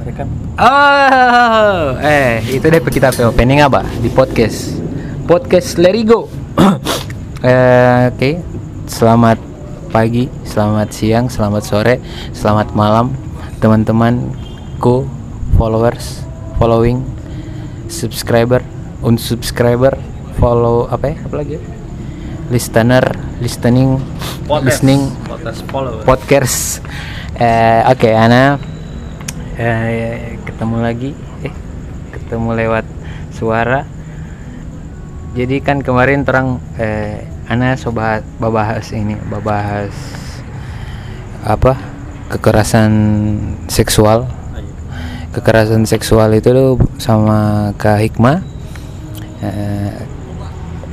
mereka Oh, eh itu deh kita pe opening apa di podcast podcast Lerigo. eh, Oke, selamat pagi, selamat siang, selamat sore, selamat malam teman-temanku, followers, following, subscriber, unsubscriber, follow apa ya? Apa lagi? ya? Listener, listening, listening, podcast follower podcast. Eh, Oke, Ana eh, ketemu lagi, eh ketemu lewat suara. Jadi kan kemarin terang eh, Ana sobat babahas ini, babahas apa kekerasan seksual. Kekerasan seksual itu tuh sama Kak Hikmah. Eh,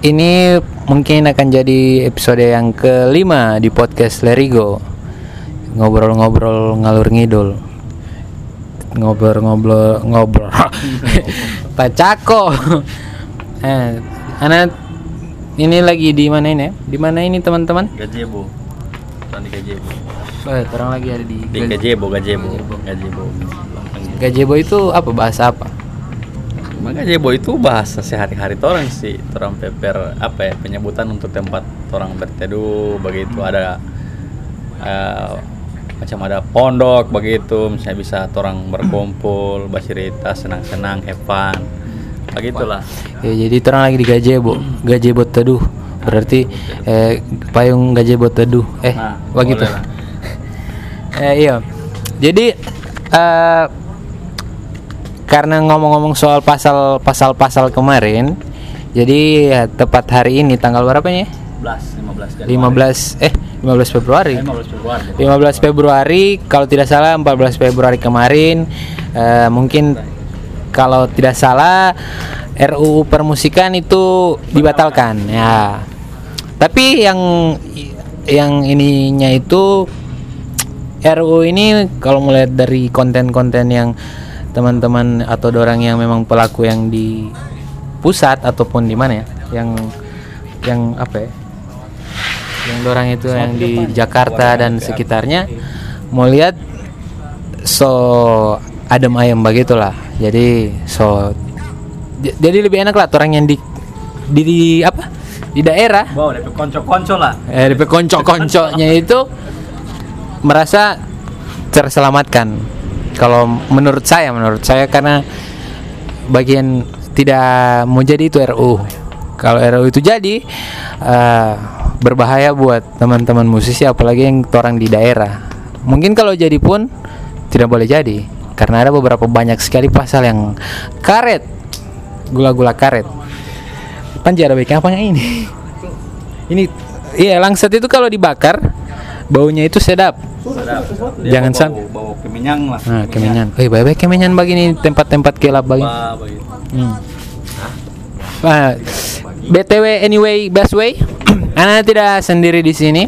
ini mungkin akan jadi episode yang kelima di podcast Lerigo ngobrol-ngobrol ngalur ngidul ngobrol-ngobrol ngobrol pacako eh anak ini lagi di mana ini ya? di mana ini teman-teman? Bukan di gazebo eh orang lagi ada di di gazebo gazebo gazebo gazebo itu apa? Bahasa apa? Cuma gazebo itu bahasa sehari-hari orang sih. Orang peper apa ya penyebutan untuk tempat orang berteduh begitu. Ada eh, macam ada pondok begitu misalnya bisa orang berkumpul bercerita senang-senang have fun. Begitulah. Ya jadi orang lagi di gazebo gazebo teduh. Berarti eh, payung gazebo teduh. Eh Nah, begitu. eh, iya. Jadi eh, karena ngomong-ngomong soal pasal pasal pasal kemarin jadi ya, tepat hari ini tanggal berapa nih 15 15 15 eh 15 Februari. 15 Februari. 15 Februari kalau tidak salah 14 Februari kemarin. Eh, mungkin kalau tidak salah RUU permusikan itu dibatalkan ya. Tapi yang yang ininya itu RUU ini kalau melihat dari konten-konten yang teman-teman atau orang yang memang pelaku yang di pusat ataupun di mana ya yang yang apa ya yang dorang itu yang di Jakarta dan sekitarnya mau lihat so adem ayam begitulah. Jadi so jadi lebih enak lah orang yang di di, di apa? Di daerah. Wow DP konco-konco lah. Eh, DP konco-konconya itu merasa terselamatkan. Kalau menurut saya menurut saya karena bagian tidak mau jadi itu RU kalau RU itu jadi eh, berbahaya buat teman-teman musisi apalagi yang orang di daerah mungkin kalau jadi pun tidak boleh jadi karena ada beberapa banyak sekali pasal yang karet gula-gula karet panjara baiknya apa ini ini iya langsat itu kalau dibakar baunya itu sedap Sedap. Dia Jangan bau- sam- bau kemenyan lah nah kemenyan eh baik-baik kemenyan begini tempat-tempat gelap begini begitu. Hmm. Nah, BTW anyway best way. Anda tidak sendiri di sini.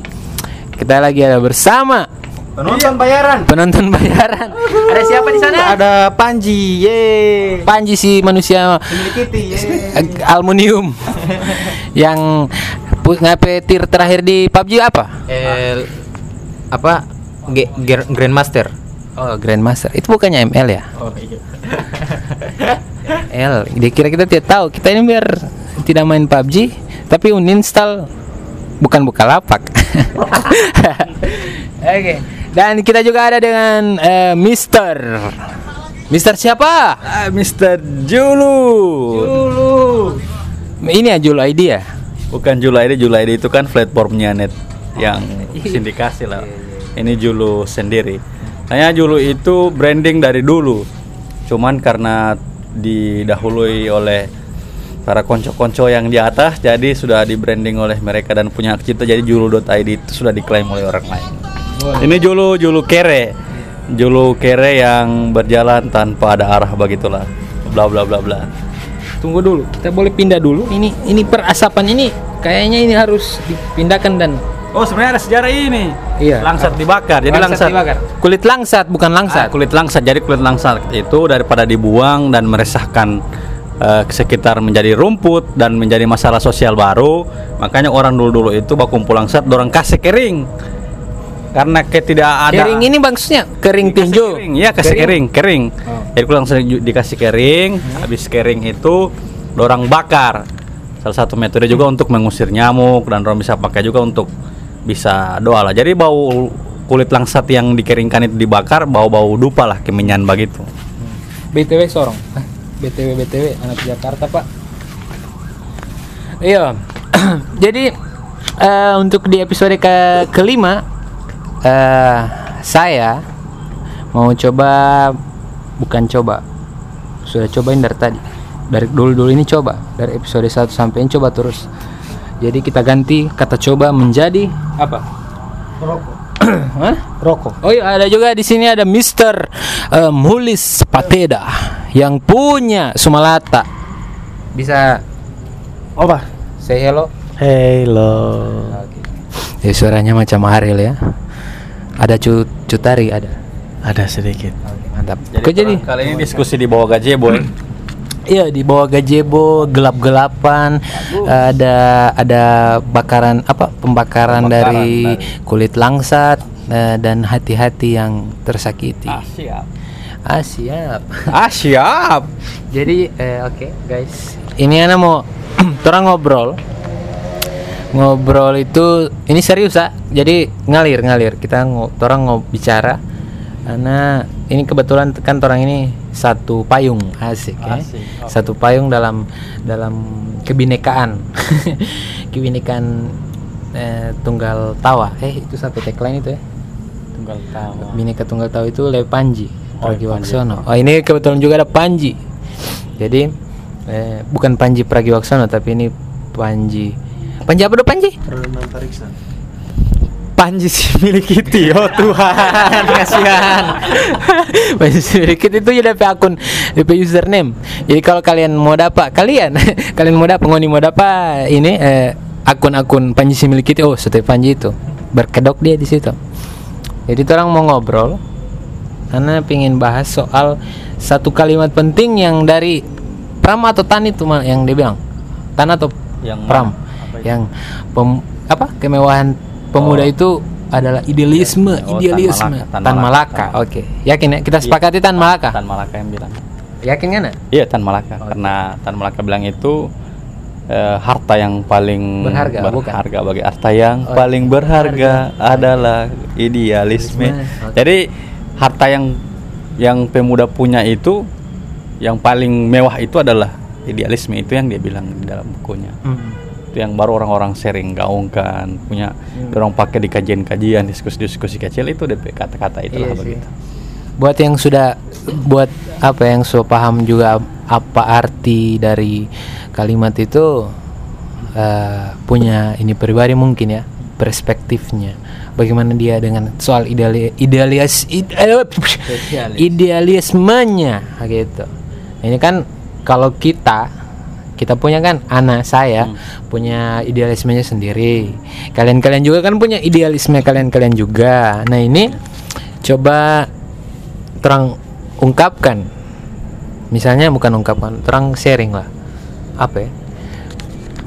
Kita lagi ada bersama Penonton bayaran. penonton bayaran. Ada siapa di sana? Ada Panji, ye. Panji si manusia aluminium yang ngapain tir terakhir di PUBG apa? El apa? G- Grandmaster. Oh, Grandmaster. Itu bukannya ML ya? Oh iya. L. Dia kira kita tidak tahu. Kita ini biar tidak main PUBG, tapi uninstall bukan Bukalapak. Oke. Dan kita juga ada dengan eh, Mister. Mister siapa? Ah, Mr. Julu. Julu. Ini ya Julu ID ya? Bukan Julu ID, Julu ID itu kan platformnya net yang sindikasi lah. Ini Julu sendiri. Hanya Julu itu branding dari dulu. Cuman karena didahului oleh para konco-konco yang di atas jadi sudah di branding oleh mereka dan punya hak cipta jadi julu.id itu sudah diklaim oleh orang lain. Ini Julu Julu Kere. Julu Kere yang berjalan tanpa ada arah begitulah. Bla bla bla bla. Tunggu dulu. Kita boleh pindah dulu. Ini ini perasapan ini kayaknya ini harus dipindahkan dan Oh sebenarnya ada sejarah ini. Iya. Langsat dibakar. Jadi langsat, dibakar. Kulit langsat bukan langsat. Ah, kulit langsat. Jadi kulit langsat itu daripada dibuang dan meresahkan eh, sekitar menjadi rumput dan menjadi masalah sosial baru, makanya orang dulu-dulu itu baku kumpul langsat, dorang kasih kering. karena tidak ada Kering ini maksudnya kering tinju. kering, Iya kasih kering, kering. Oh. Jadi ju- dikasih kering, habis kering itu dorang bakar. Salah satu metode juga untuk mengusir nyamuk dan orang bisa pakai juga untuk bisa doa lah. Jadi bau kulit langsat yang dikeringkan itu dibakar, bau-bau dupa lah kemenyan begitu. BTW sorong. BTW BTW anak Jakarta, Pak. Iya. Jadi eh, untuk di episode ke kelima eh saya mau coba bukan coba. Sudah cobain dari tadi. Dari dulu-dulu ini coba. Dari episode 1 sampai ini coba terus. Jadi kita ganti kata coba menjadi apa? Hah? Rokok. Oh iya, ada juga di sini ada Mr. eh, Mulis Pateda yang punya Sumalata. Bisa Apa? say hello? Hello. Ya suaranya macam Ariel ya. Ada cu cutari ada. Ada sedikit. Mantap. Jadi, Kok jadi? kali ini diskusi di bawah gazebo ya. Iya di bawah gazebo gelap-gelapan ada ada bakaran apa pembakaran Pembakaran dari dari- kulit langsat eh, dan hati-hati yang tersakiti. Ah, siap. Ah siap. Ah, siap. Jadi eh, oke guys, ini Ana mau orang ngobrol. Ngobrol itu ini serius ah. Jadi ngalir ngalir. Kita orang mau bicara. Karena ini kebetulan kan orang ini satu payung asik ya. Asik, oke. Satu payung dalam dalam kebinekaan. kebinekaan eh, tunggal tawa. Eh itu satu tagline itu ya. Tunggal tawa. Bineka Tunggal Tawa itu Le Panji Oh, Pragiwaksono. Oh ini kebetulan juga ada Panji. Jadi eh, bukan Panji Pragiwaksono tapi ini Panji. Panji apa tuh Panji? Panji si milik Kitty, oh Tuhan, kasihan. Panji sedikit itu ya DP akun DP username. Jadi kalau kalian mau dapat kalian kalian mau dapat ngoni mau dapat ini eh, akun-akun Panji si milik itu oh setiap Panji itu berkedok dia di situ. Jadi orang mau ngobrol karena pengen bahas soal satu kalimat penting yang dari Pram atau Tan itu yang dia bilang Tan atau Yang Pram yang pem- apa kemewahan pemuda Oh. itu adalah idealisme Oh, Tan idealisme Malaka, Tan Malaka, Malaka Tan oke yakin ya kita Iya. sepakati Tan Malaka Tan Malaka yang bilang. yakin kan ya? Iya Tan Malaka Oke. karena Tan Malaka bilang itu eh, harta yang paling Berharga, bukan? berharga bagi harta yang Oh, paling berharga adalah idealisme. Idealisme, oke. Jadi harta yang yang pemuda punya itu yang paling mewah itu adalah idealisme itu yang dia bilang di dalam bukunya. Hmm. Itu yang baru orang-orang sering gaungkan, punya Hmm. orang pakai di kajian-kajian, diskusi-diskusi kecil itu DP kata-kata itu Iya begitu. buat yang sudah buat apa yang sudah paham juga apa arti dari kalimat itu eh, punya ini pribadi mungkin ya perspektifnya bagaimana dia dengan soal ideali, idealis ide- eh, idealismenya. Gitu. Ini kan kalau kita kita punya kan anak saya punya idealismenya sendiri. Kalian-kalian juga kan punya idealisme kalian-kalian juga. Nah ini coba terang ungkapkan. Misalnya bukan ungkapkan terang sharing lah. Apa ya?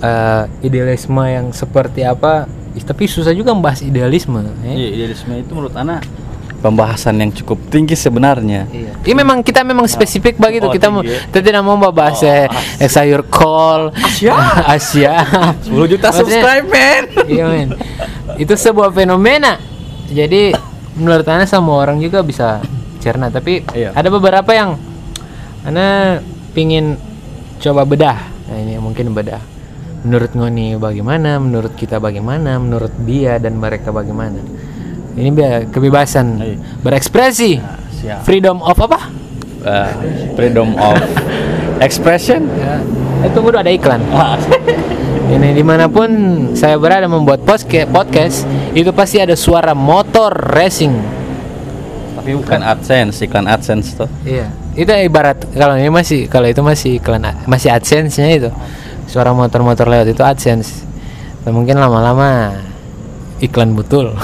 Eh, idealisme yang seperti apa tapi susah juga membahas idealisme ya. Iya, idealisme itu menurut anak pembahasan yang cukup tinggi sebenarnya. Iya. Ini memang kita memang spesifik begitu. Oh, kita mau tinggi ya. kita tidak mau bahas Oh, eh, eh, sayur kol Asia. Asia 10 juta Maksudnya- subscribe, men. Iya men. Itu sebuah fenomena. Jadi menurut Ana semua orang juga bisa cerna. Tapi Iya. ada beberapa yang Ana pingin coba bedah. Nah ini mungkin bedah. Menurut Ngoni bagaimana? Menurut kita bagaimana? Menurut dia dan mereka bagaimana? Ini kebebasan Iya. berekspresi. Siap. Freedom of apa? Eh, freedom of expression. Ya, eh, tunggu dulu ada iklan. Ah, Ini di mana pun saya berada membuat posca- podcast itu pasti ada suara motor racing. tapi bukan AdSense, iklan AdSense tuh. Iya. Itu ibarat kalau ini masih kalau itu masih iklan masih AdSense-nya itu. Suara motor-motor lewat itu AdSense. Dan mungkin lama-lama iklan betul.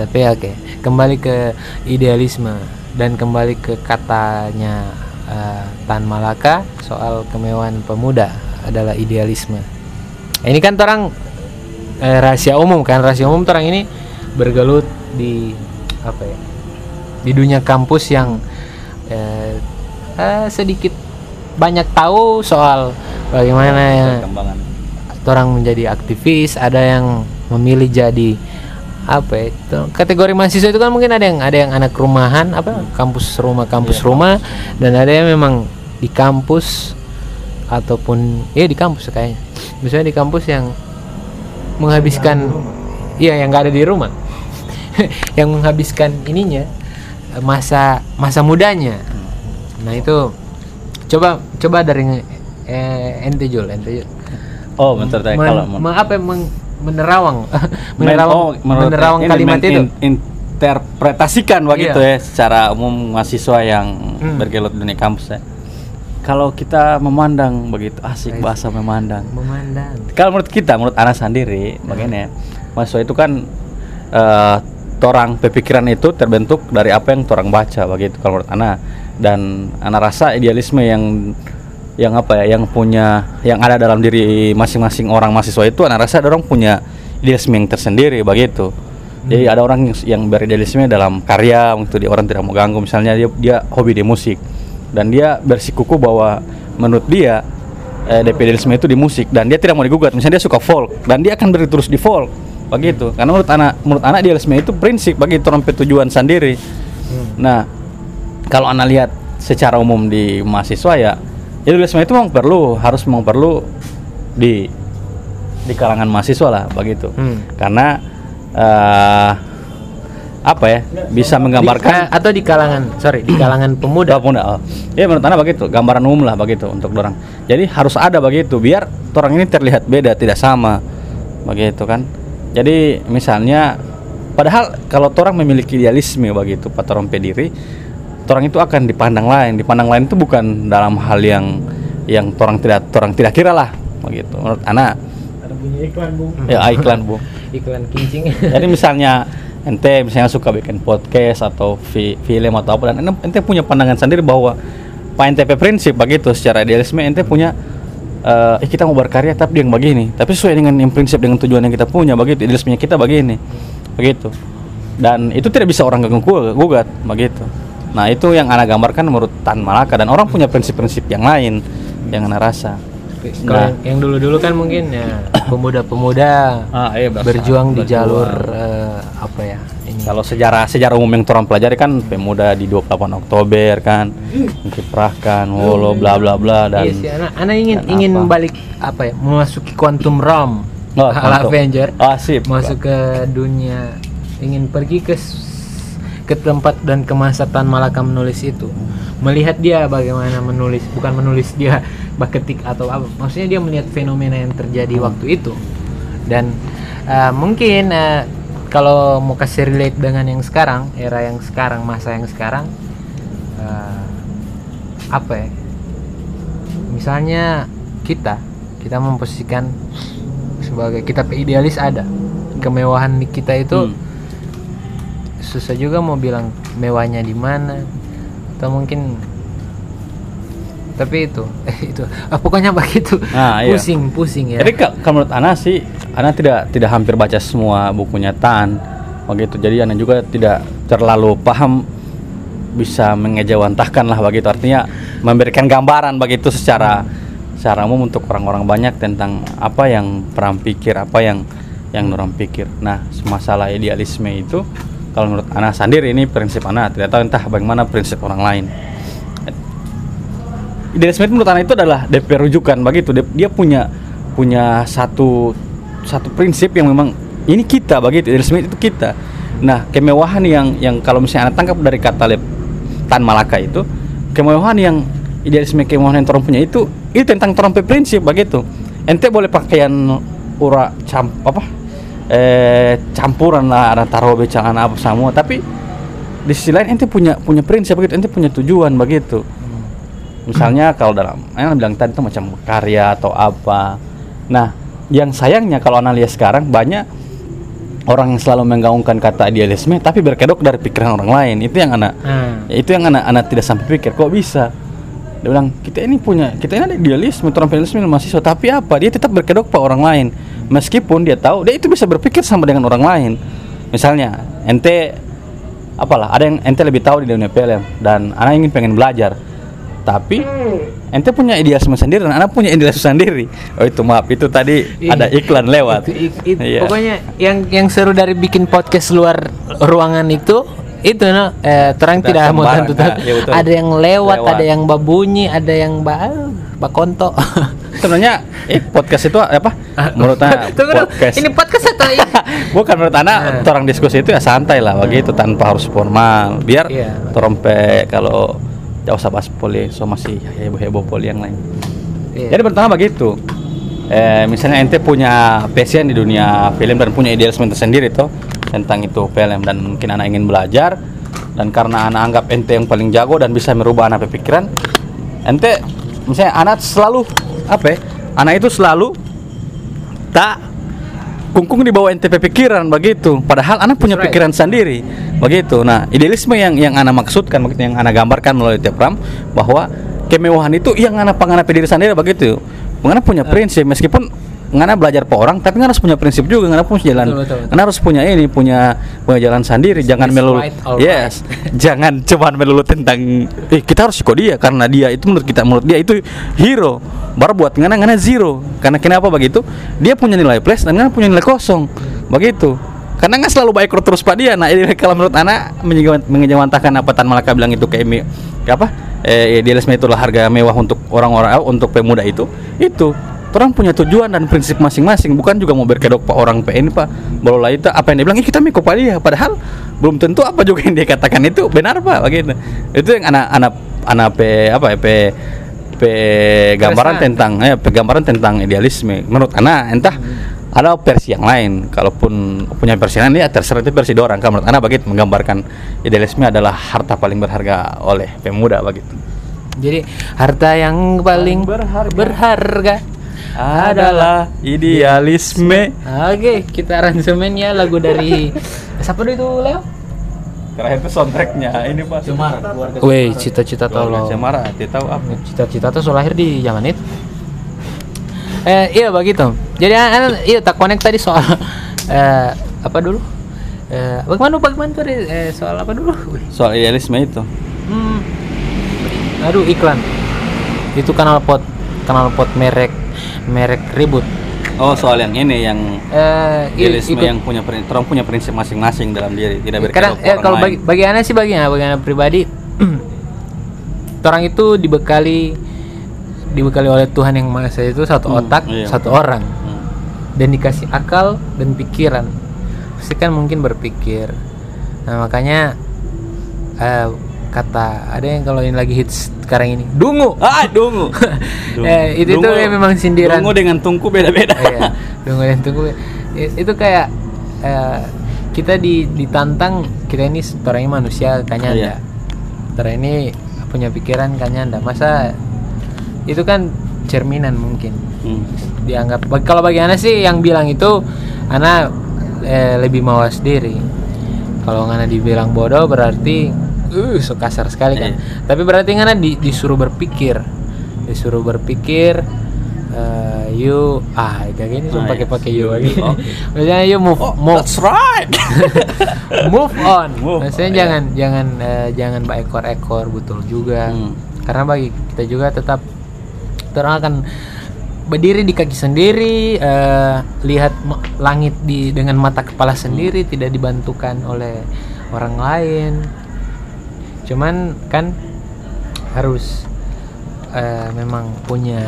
Tapi oke, kembali ke idealisme dan kembali ke katanya eh, Tan Malaka soal kemewahan pemuda adalah idealisme. Ini kan orang eh, rahasia umum kan rahasia umum orang ini bergelut di apa ya di dunia kampus yang eh, eh, sedikit banyak tahu soal bagaimana ya orang menjadi aktivis ada yang memilih jadi apa ya itu, kategori mahasiswa itu kan mungkin ada yang ada yang anak rumahan apa kampus rumah kampus rumah dan ada yang memang di kampus ataupun ya di kampus kayaknya. Misalnya di kampus yang menghabiskan iya yang nggak ada di rumah. Yang menghabiskan ininya masa masa mudanya. Nah itu coba coba dari eh, ente Jul ente Jul oh bentar tadi Men- kalau me- apa meng- menerawang Men- menerawang oh, menerawang ini kalimat itu menginterpretasikan begitu Iya. ya secara umum mahasiswa yang Hmm. bergelut di dunia kampus ya. Kalau kita memandang begitu asik bahasa memandang. memandang Kalau menurut kita, menurut Ana sendiri, bagaimana ya? Mahasiswa itu kan eh torang pemikiran itu terbentuk dari apa yang torang baca begitu kalau menurut Ana. Dan Ana rasa idealisme yang yang apa ya yang punya yang ada dalam diri masing-masing orang mahasiswa itu Ana rasa ada orang punya idealisme yang tersendiri begitu jadi ada orang yang, yang beridealisme dalam karya untuk dia orang tidak mau ganggu. Misalnya dia dia hobi di musik. Dan dia bersikuku bahwa menurut dia eh, idealisme itu di musik. Dan dia tidak mau digugat. Misalnya dia suka folk dan dia akan beri terus di folk begitu. Karena menurut anak menurut anak idealisme itu prinsip bagi trompet tujuan sendiri. Nah kalau anak lihat secara umum di mahasiswa ya idealisme itu memang perlu harus memang perlu di di kalangan mahasiswa lah begitu. Hmm. karena eh apa ya bisa Di- menggambarkan atau di kalangan sorry di kalangan pemuda. Pemuda oh. ya menurut anda begitu gambaran umum lah begitu untuk orang jadi harus ada begitu biar orang ini terlihat beda tidak sama begitu kan jadi misalnya padahal kalau orang memiliki idealisme begitu pada orang pediri orang itu akan dipandang lain. Dipandang lain itu bukan dalam hal yang yang orang tidak orang tidak kira lah begitu. Menurut anak Ada bunyi iklan, Bung. ya iklan bu. Iklan kincing jadi misalnya ente misalnya suka bikin podcast atau fi- film atau apa dan ente, ente punya pandangan sendiri bahwa Pak NTP prinsip begitu secara idealisme ente punya eh eh, kita mau berkarya tapi yang begini tapi sesuai dengan yang prinsip dengan tujuan yang kita punya begitu idealismenya kita begini begitu. Dan itu tidak bisa orang gugat begitu. Nah itu yang anak gambarkan menurut Tan Malaka dan orang punya prinsip-prinsip yang lain yang anak rasa. Nah. yang- dulu-dulu kan mungkin ya pemuda-pemuda ah, iya, berasa- berjuang di berjuang. jalur eh, apa ya ini Kalau sejarah sejarah umum yang orang pelajari kan pemuda di 28 Oktober kan dikiprahkan, wolo bla bla bla dan iya sih anak anak ingin dan ingin apa? balik apa ya memasuki quantum realm Oh, ala quantum. Avenger Ah, sip. masuk ke dunia ingin pergi ke ke tempat dan ke masa Tan Malaka menulis itu melihat dia bagaimana menulis bukan menulis dia baketik atau apa maksudnya dia melihat fenomena yang terjadi Hmm. waktu itu dan eh, mungkin eh, kalau mau kasih relate dengan yang sekarang era yang sekarang masa yang sekarang eh, apa ya misalnya kita kita memposisikan sebagai kita idealis ada kemewahan kita itu Hmm. susah juga mau bilang mewahnya di mana atau mungkin tapi itu eh, itu ah, pokoknya begitu Nah, iya. pusing pusing ya kalau menurut Ana sih, Ana tidak tidak hampir baca semua bukunya Tan, begitu. Jadi Ana juga tidak terlalu paham bisa mengejawantahkan lah begitu. Artinya memberikan gambaran begitu secara secara umum untuk orang-orang banyak tentang apa yang perang pikir, apa yang yang orang pikir. Nah, masalah idealisme itu kalau menurut Ana sendiri ini prinsip Ana, tidak tahu entah bagaimana prinsip orang lain idealisme itu menurut anak itu adalah DP rujukan begitu dia punya punya satu satu prinsip yang memang ini kita begitu idealisme itu kita. Nah kemewahan yang yang kalau misalnya anak tangkap dari kata Lep Tan Malaka itu kemewahan yang idealisme kemewahan yang orang punya itu itu tentang punya prinsip begitu ente boleh pakaian ura cam apa eh campuran lah ada taruh celana apa semua tapi di sisi lain ente punya punya prinsip begitu ente punya tujuan begitu misalnya kalau dalam yang bilang tadi itu macam karya atau apa nah yang sayangnya kalau analisis sekarang banyak orang yang selalu menggaungkan kata idealisme tapi berkedok dari pikiran orang lain. Itu yang anak ya, itu yang anak anak tidak sampai pikir kok bisa? Dia bilang kita ini punya kita ini ada idealisme orang idealisme mahasiswa tapi apa? Dia tetap berkedok pak orang lain. Meskipun dia tahu dia itu bisa berpikir sama dengan orang lain. Misalnya ente apalah ada yang ente lebih tahu di dunia film dan anak ingin pengen belajar tapi ente punya idealisme sendiri dan anak punya idealisme sendiri. Oh itu maaf itu tadi Iya. ada iklan lewat. Itu- it- it- Iya. Pokoknya yang yang seru dari bikin podcast luar ruangan itu itu no. Eh, terang tidak mau tentu nah, betul. ada yang lewat, Lewat. ada yang babunyi ada yang ba bakonto. Sebenarnya eh podcast itu apa? Menurut anak podcast. Ini podcast atau ini? Bukan menurut anak orang diskusi itu ya santai lah begitu tanpa harus formal. Biar Iya. terompe kalau jauh usah bahas poli so masih heboh heboh poli yang lain Iya. jadi pertama begitu eh, misalnya ente punya passion di dunia film dan punya idealisme tersendiri tuh tentang itu film dan mungkin anak ingin belajar dan karena anak anggap ente yang paling jago dan bisa merubah anak pikiran ente misalnya anak selalu apa ya, anak itu selalu tak kungkung di bawah ente pikiran begitu padahal anak punya right. pikiran sendiri begitu. Nah idealisme yang yang anak maksudkan begitu yang anak gambarkan melalui Tepram bahwa kemewahan itu yang anak panganan diri sendiri begitu. Ngana punya prinsip meskipun Ngana belajar pe orang tapi Ngana harus punya prinsip juga Ngana punya jalan. Betul, betul, betul. Ngana harus punya ini punya punya jalan sendiri. Jangan melulu right, all yes. Jangan cuman melulu tentang eh kita harus ikut dia karena dia itu menurut kita menurut dia itu hero. Baru buat Ngana Ngana zero. Karena kenapa begitu? Dia punya nilai plus dan Ngana punya nilai kosong. Begitu karena nggak selalu baik terus pada dia nah ini kalau menurut anak menjawantahkan apa Tan Malaka bilang itu ke Emi apa? Eh, idealisme itulah harga mewah untuk orang-orang eh, untuk pemuda itu. Itu orang punya tujuan dan prinsip masing-masing. Bukan juga mau berkedok pak orang PN pak. Baru lah itu apa yang dia bilang "Ih, kita mikro pada dia. Padahal belum tentu apa juga yang dia katakan itu benar pak. Begitu. Itu yang anak-anak anak pe apa ya pe pe gambaran tentang eh pe gambaran tentang idealisme. Menurut anak entah ada versi yang lain kalaupun punya versi lain ya terserah itu versi orang kalau menurut anak begitu menggambarkan idealisme adalah harta paling berharga oleh pemuda begitu jadi harta yang paling berharga. berharga adalah idealisme Oke, kita aransemennya lagu dari siapa itu Leo? terakhir itu soundtracknya ini pak Weh, cita-cita tolong. Cemara tahu apa Cita-cita tuh lahir di zaman itu. Eh, iya begitu. Jadi an- iya tak connect tadi soal eh apa dulu? Eh, bagaimana bagaimana tuh eh, soal apa dulu? Soal idealisme itu Hmm. Aduh iklan. Itu kanal pot kanal pot merek merek ribut. oh soal yang ini yang Eh, i- idealisme ikut- yang punya prinsip orang punya prinsip masing-masing dalam diri tidak berkedok eh, kalau bagi, bagi sih bagi bagi pribadi orang itu dibekali dibekali oleh Tuhan yang Maha Esa itu satu Hmm, otak iya. satu orang. Hmm. dan dikasih akal dan pikiran. Pasti kan mungkin berpikir. Nah makanya eh, kata ada yang kalau ini lagi hits sekarang ini dungu. Ah dungu. Eh, itu tuh kayak memang sindiran. dungu dengan tungku beda-beda. Iya dungu dan tunggu I- itu kayak eh, kita di ditantang kita ini orangnya manusia kayaknya Iya. anda Ntar ini punya pikiran kayaknya anda masa itu kan cerminan mungkin Hmm. dianggap kalau bagi sih yang bilang itu anak eh, lebih mawas diri kalau anak dibilang bodoh berarti uh so kasar sekali kan Iya. tapi berarti anak di, disuruh berpikir disuruh berpikir eh, you ah kayak gini Ah, pakai pakai you lagi oke. misalnya you move Oh, move that's right. move on Move maksudnya on, jangan jangan eh, jangan ekor-ekor betul juga Hmm. karena bagi kita juga tetap orang akan berdiri di kaki sendiri eh, lihat langit di dengan mata kepala sendiri tidak dibantukan oleh orang lain. Cuman kan harus eh, memang punya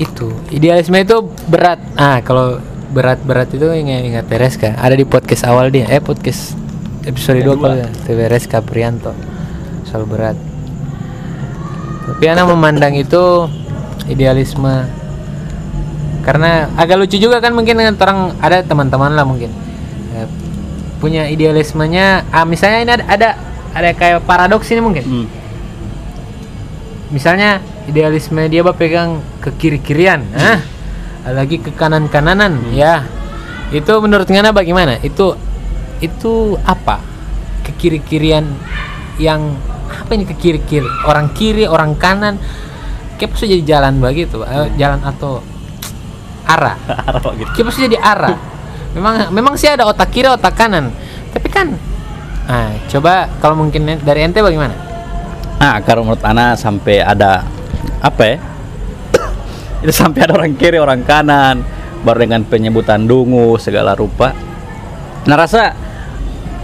itu idealisme itu berat. Ah kalau berat-berat itu ingat ingat Tereska. Ada di podcast awal dia eh podcast episode 2 kalau Tereska Prianto. Soal berat. Tapi anak memandang itu idealisme. Karena agak lucu juga kan mungkin dengan orang ada teman-teman lah mungkin. Eh, punya idealismenya ah misalnya ini ada ada, ada kayak paradoks ini mungkin. Hmm. misalnya idealisme dia bah pegang ke kiri kirian ah lagi ke kanan kananan ya. Itu menurut Ngana bagaimana? Itu itu apa? Ke kiri kirian yang apa ini ke kiri kiri orang kiri orang kanan kayak bisa jadi jalan begitu eh, jalan atau arah Arah gitu. kayak bisa jadi arah memang memang sih ada otak kiri otak kanan tapi kan nah coba kalau mungkin dari ente bagaimana Nah, kalau menurut Ana sampai ada apa ya? Itu sampai ada orang kiri, orang kanan, baru dengan penyebutan dungu segala rupa. Nah, rasa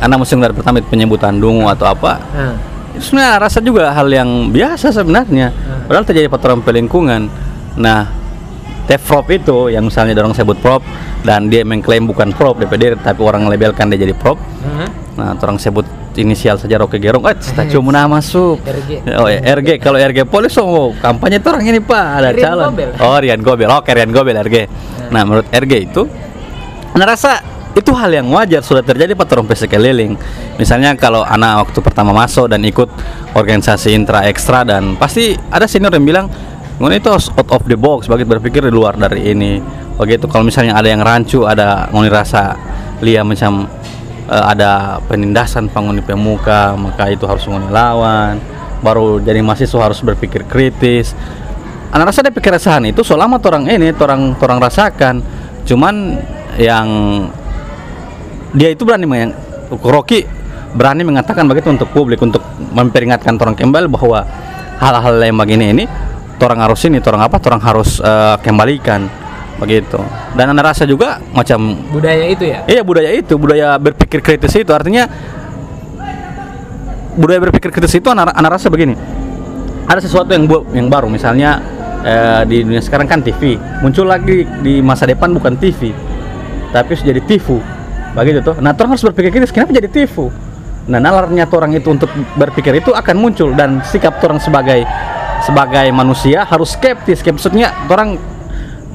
Ana musim dari pertama itu penyebutan dungu atau apa? Itu sebenarnya rasa juga hal yang biasa sebenarnya. Padahal terjadi peraturan pelingkungan. Nah, Tefrop itu yang misalnya orang sebut prop dan dia mengklaim bukan prop DPD tapi orang labelkan dia jadi prop. Hah? Nah, orang sebut inisial saja Rocky Gerung, eh, tak cuma nama masuk. RG. Oh ya, RG. Kalau RG Polis, oh, kampanye itu orang ini Pak, ada Rian calon. Gobel. Oh, Rian Gobel. Oke, Rian Gobel RG. Nah, menurut RG itu, Anda rasa itu hal yang wajar sudah terjadi Pak Torong sekeliling. Misalnya kalau anak waktu pertama masuk dan ikut organisasi intra ekstra dan pasti ada senior yang bilang Ngun itu out of the box, begitu berpikir di luar dari ini. Begitu kalau misalnya ada yang rancu, ada ngoni rasa lia macam eh, ada penindasan penghuni pemuka, maka itu harus ngoni lawan. Baru jadi mahasiswa harus berpikir kritis. Anak rasa ada pikiran itu selama orang ini, orang orang rasakan. Cuman yang dia itu berani meng Rocky berani mengatakan begitu untuk publik untuk memperingatkan orang kembali bahwa hal-hal yang begini ini orang harus ini orang apa orang harus eh, kembalikan begitu. Dan anda rasa juga macam budaya itu ya? Iya budaya itu budaya berpikir kritis itu. Artinya budaya berpikir kritis itu anak, anak rasa begini. Ada sesuatu yang bu- yang baru. Misalnya eh, di dunia sekarang kan TV muncul lagi di masa depan bukan TV tapi sudah jadi tifu begitu tuh. Nah orang harus berpikir kritis kenapa jadi tifu? Nah nalarnya orang itu untuk berpikir itu akan muncul dan sikap orang sebagai sebagai manusia harus skeptis. Skeptisnya orang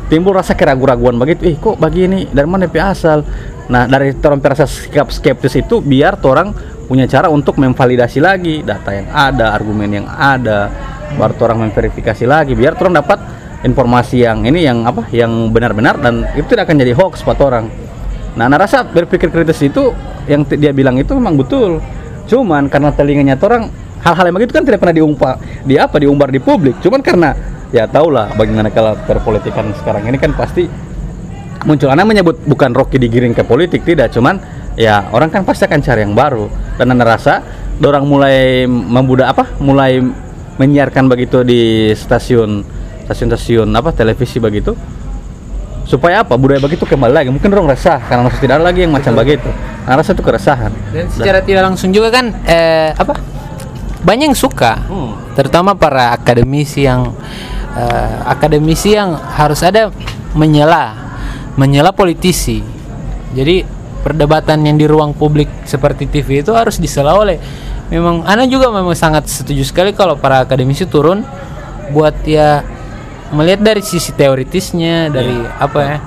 timbul rasa keraguan-raguan begitu. Ih kok begini dari mana pi asal? Nah dari orang rasa sikap skeptis itu biar orang punya cara untuk memvalidasi lagi data yang ada argumen yang ada. Baru orang memverifikasi lagi biar orang dapat informasi yang ini yang apa? Yang benar-benar dan itu tidak akan jadi hoax buat orang nah anak rasa berpikir kritis itu yang dia bilang itu memang betul. Cuman karena telinganya orang hal-hal yang begitu kan tidak pernah diumpa di apa diumbar di publik. Cuman karena ya tahulah bagaimana kalau perpolitikan sekarang ini kan pasti muncul. Anak menyebut bukan Rocky digiring ke politik tidak. Cuman ya orang kan pasti akan cari yang baru. Dan anda rasa orang mulai membudak apa mulai menyiarkan begitu di stasiun stasiun-stasiun apa televisi begitu supaya apa? Budaya begitu kembali lagi. Mungkin orang resah karena masih tidak ada lagi yang macam begitu nah, rasa itu keresahan. Dan secara tidak langsung juga kan eh, apa? Banyak yang suka. Hmm. terutama para akademisi yang eh, akademisi yang harus ada menyela menyela politisi. Jadi perdebatan yang di ruang publik seperti TV itu harus disela oleh. Memang Ana juga memang sangat setuju sekali kalau para akademisi turun buat ya melihat dari sisi teoritisnya dari apa ya.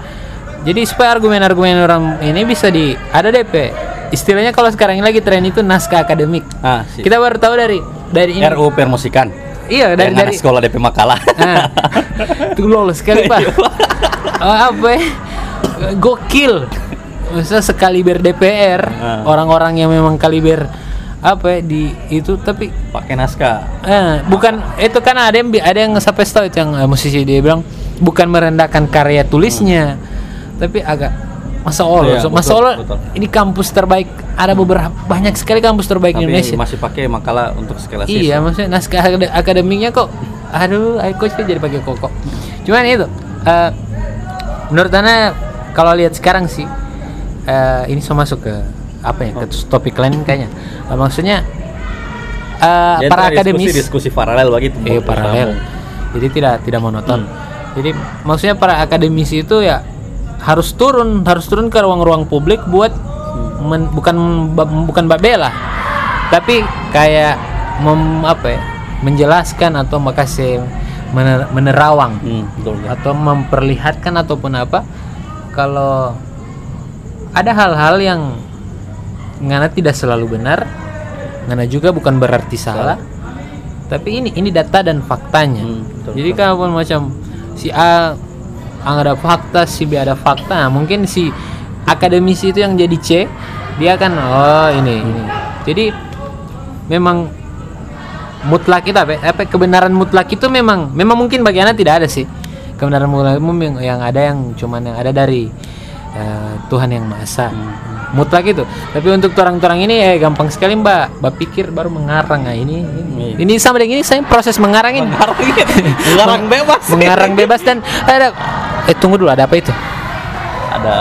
Jadi supaya argumen-argumen orang ini bisa di ada DP istilahnya kalau sekarang ini lagi tren itu naskah akademik. Ah, si- kita baru tahu dari dari ini. RU permusikan. Iya dari dari sekolah DP makalah. Nah, itu lolos sekali pak. Oh, apa ya? Gokil. Masa sekaliber DPR, Ah. orang-orang yang memang kaliber apa ya di itu tapi pakai naskah eh, bukan itu kan ada yang ada yang sampai tahu itu yang eh, musisi dia bilang bukan merendahkan karya tulisnya tapi agak masa Allah Iya, masa betul, Allah betul. ini kampus terbaik ada beberapa banyak sekali kampus terbaik di tapi Indonesia masih pakai makalah untuk skala Iya, siswa. maksudnya naskah akad- akademiknya kok, aduh, coach jadi pakai koko. Cuman itu, eh, menurut anda kalau lihat sekarang sih, eh, ini sudah masuk ke apa ya, ke topik lain kayaknya. Eh, maksudnya Dia para antara akademis, diskusi, diskusi paralel begitu eh, paralel, jadi tidak tidak monoton. Jadi maksudnya para akademisi itu ya harus turun, harus turun ke ruang-ruang publik buat men- bukan bukan babela, tapi kayak mem, apa ya, menjelaskan atau makasih mener- menerawang Hmm, betul, betul. atau memperlihatkan ataupun apa kalau ada hal-hal yang ngana tidak selalu benar. Ngana juga bukan berarti salah. Tapi ini ini data dan faktanya. Hmm, betul, jadi kalau macam si A ada fakta si B ada fakta nah, mungkin si akademisi itu yang jadi C dia akan oh ini ini. Jadi memang mutlak itu apa, apa kebenaran mutlak itu memang memang mungkin bagi anak tidak ada sih. Kebenaran mutlak itu yang- yang ada yang cuman yang ada dari eh, Tuhan yang Maha Esa. Mutlak itu. Tapi untuk orang-orang ini eh gampang sekali Mbak. Mbak pikir baru mengarang nah, ini. Ini, ini sama dengan ini saya proses mengarang ini. Mengarang bebas. mengarang bebas dan ada eh tunggu dulu ada apa itu? Ada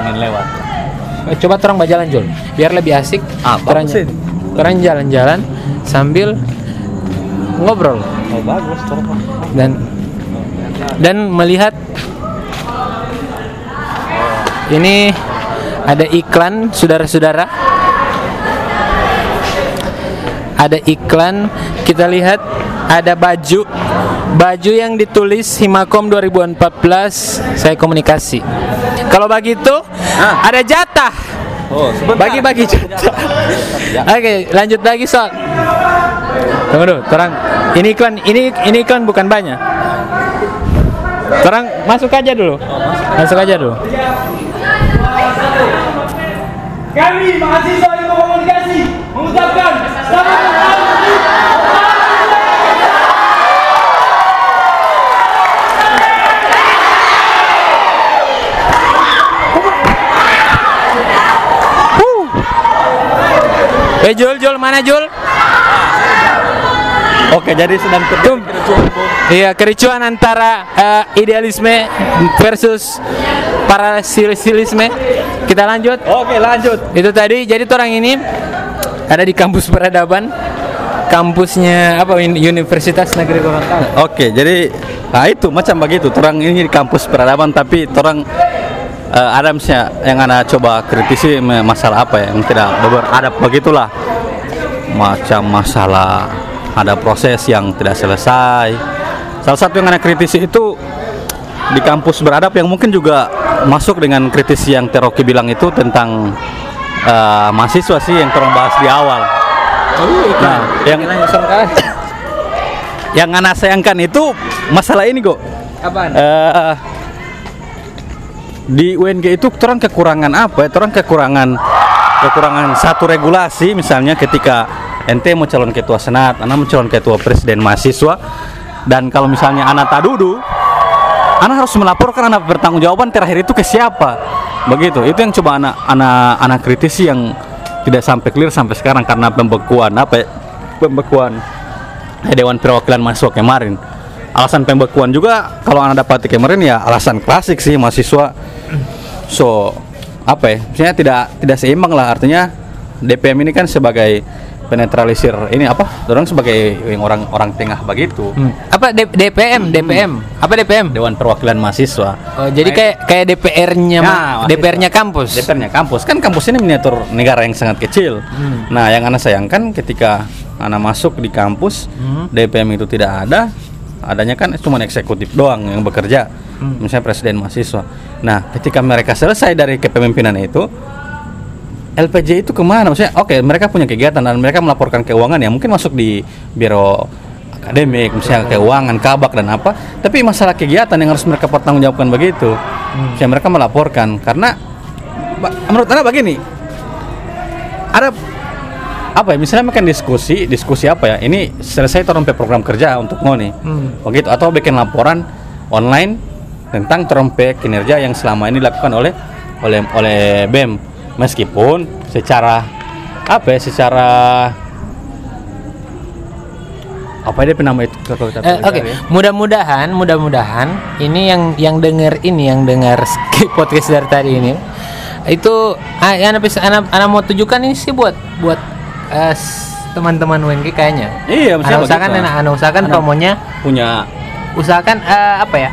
angin lewat. Eh, Coba orang berjalan Jul, biar lebih asik. Apa Orang sih? orang jalan-jalan sambil ngobrol Oh bagus, dan dan melihat ini ada iklan saudara-saudara? Ada iklan. Kita lihat ada baju. Baju yang ditulis Himakom 2014 saya komunikasi. Kalau begitu ada jatah. Oh, bagi-bagi jatah. Oke lanjut lagi soal tunggu dulu terang. Ini iklan ini ini iklan bukan banyak. Terang masuk aja dulu. Masuk aja dulu Kami mahasiswa ilmu komunikasi mengucapkan selamat datang di Eh Jul, Jul mana Jul? Oke, jadi sedang terjadi. Iya kericuan antara eh, idealisme versus parasilisme. Kita lanjut. Oke, lanjut. Itu tadi jadi orang ini ada di kampus peradaban, kampusnya apa Uni- Universitas Negeri Gorontalo. Oke, jadi nah itu macam begitu. Orang ini di kampus peradaban tapi orang eh, ada misalnya yang anda coba kritisi masalah apa ya yang tidak beradab begitulah. Macam masalah ada proses yang tidak selesai. Salah satu yang anda kritisi itu di kampus beradab yang mungkin juga masuk dengan kritisi yang Teroki bilang itu tentang eh, mahasiswa sih yang terang bahas di awal. Nah, yang yang anak sayangkan itu masalah ini kok. Apaan? Eh, di UNG itu orang kekurangan apa? Orang kekurangan kekurangan satu regulasi misalnya ketika ente mau calon ketua senat, anak mau calon ketua presiden mahasiswa dan kalau misalnya anak tak duduk anak harus melaporkan anak bertanggungjawaban terakhir itu ke siapa? Begitu. Itu yang coba anak anak anak kritisi yang tidak sampai clear sampai sekarang karena pembekuan apa ya? pembekuan. Eh, Dewan Perwakilan Mahasiswa kemarin. Alasan pembekuan juga kalau anak dapat kemarin ya alasan klasik sih mahasiswa. So apa ya? Maksudnya tidak tidak seimbang lah. Artinya DPM ini kan sebagai penetralisir ini apa orang sebagai yang orang orang tengah begitu Hmm. Apa D- DPM? DPM? Apa DPM? Dewan Perwakilan Mahasiswa Oh, jadi kayak kayak DPR-nya Ya, mahasiswa. DPR-nya kampus. DPR-nya kampus kan kampus ini miniatur negara yang sangat kecil. Nah, yang anak sayangkan ketika anak masuk di kampus DPM itu tidak ada, adanya kan cuma eksekutif doang yang bekerja, misalnya presiden mahasiswa. Nah, ketika mereka selesai dari kepemimpinan itu, LPJ itu ke mana? Maksudnya, oke mereka punya kegiatan dan mereka melaporkan keuangan ya mungkin masuk di biro akademik, misalnya keuangan, kabak dan apa. Tapi masalah kegiatan yang harus mereka pertanggungjawabkan begitu, Misalnya mereka melaporkan karena menurut anda begini, ada apa ya? Misalnya mereka diskusi, diskusi apa ya? Ini selesai terompe program kerja untuk ngoni, begitu atau bikin laporan online tentang terompe kinerja yang selama ini dilakukan oleh oleh oleh BEM meskipun secara apa ya secara apa dia penama itu Eh, Oke, ya? mudah-mudahan, mudah-mudahan ini yang yang dengar ini, yang dengar skip podcast dari tadi ini, itu ah, yang anak, anak, anak mau tujukan ini sih buat buat s- teman-teman UNG kayaknya. Iya, Anak usahakan, anak, anak usahakan promonya, punya usahakan eh, apa ya?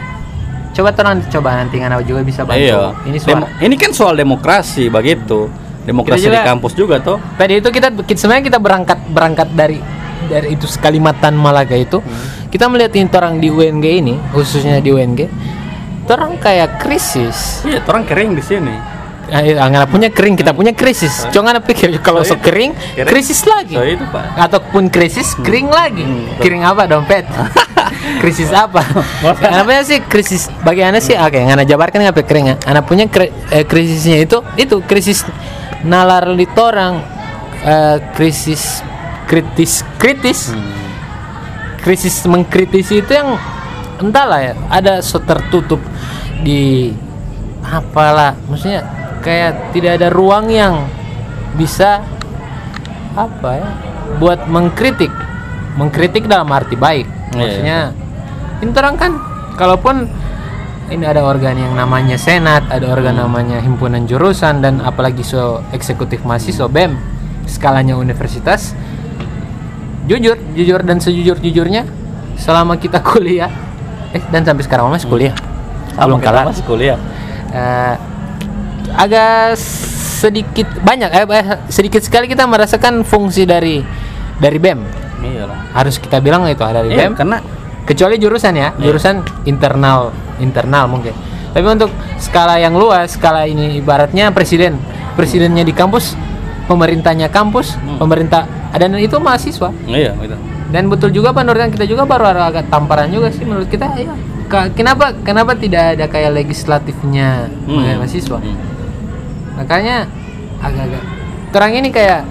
Coba tolong coba nanti anak juga bisa bantu. iya Ini suara. Demo- ini kan soal demokrasi begitu demokrasi juga- di kampus juga tuh Tadi itu kita kita- sebenarnya kita berangkat berangkat dari dari itu Kalimantan Malaga itu. Kita melihat ini orang di UNG ini, khususnya di UNG, orang kayak krisis. iya orang kering di sini Eh, Nggak punya kering, kita punya krisis. Jangan pikir kalau So so itu. kering, Kering. krisis lagi. So itu, Pak. Ataupun krisis, kering lagi. Hmm. Kering apa dompet? krisis apa? Kenapa sih krisis? Bagi anda sih, oke, yang anda jabarkan apa kering ya? Anda punya kri- eh, krisisnya itu, itu krisis nalar litorang, eh, krisis kritis, kritis, Hmm. krisis mengkritisi itu yang entahlah ya, ada so tertutup di apalah maksudnya kayak tidak ada ruang yang bisa apa ya buat mengkritik. Mengkritik dalam arti baik. Iya, maksudnya ini orang kan kalaupun ini ada organ yang namanya senat ada organ namanya himpunan jurusan dan apalagi so eksekutif mahasiswa bem skalanya universitas jujur jujur dan sejujur jujurnya selama kita kuliah eh dan sampai sekarang masih kuliah. Belum Kita kalah. masih kuliah. Eh, agak sedikit banyak eh, eh, sedikit sekali kita merasakan fungsi dari dari bem iya lah harus kita bilang itu ada dari Iya, bem karena kecuali jurusan ya Iya. jurusan internal internal mungkin. Tapi untuk skala yang luas skala ini ibaratnya presiden. Presidennya di kampus pemerintahnya kampus Hmm. pemerintah dan itu mahasiswa. Iya gitu dan betul juga pak Nurdan kita juga baru ada agak tamparan juga sih menurut kita. Ya kenapa kenapa tidak ada kayak legislatifnya Hmm. mahasiswa? Hmm. Makanya agak-agak terang ini kayak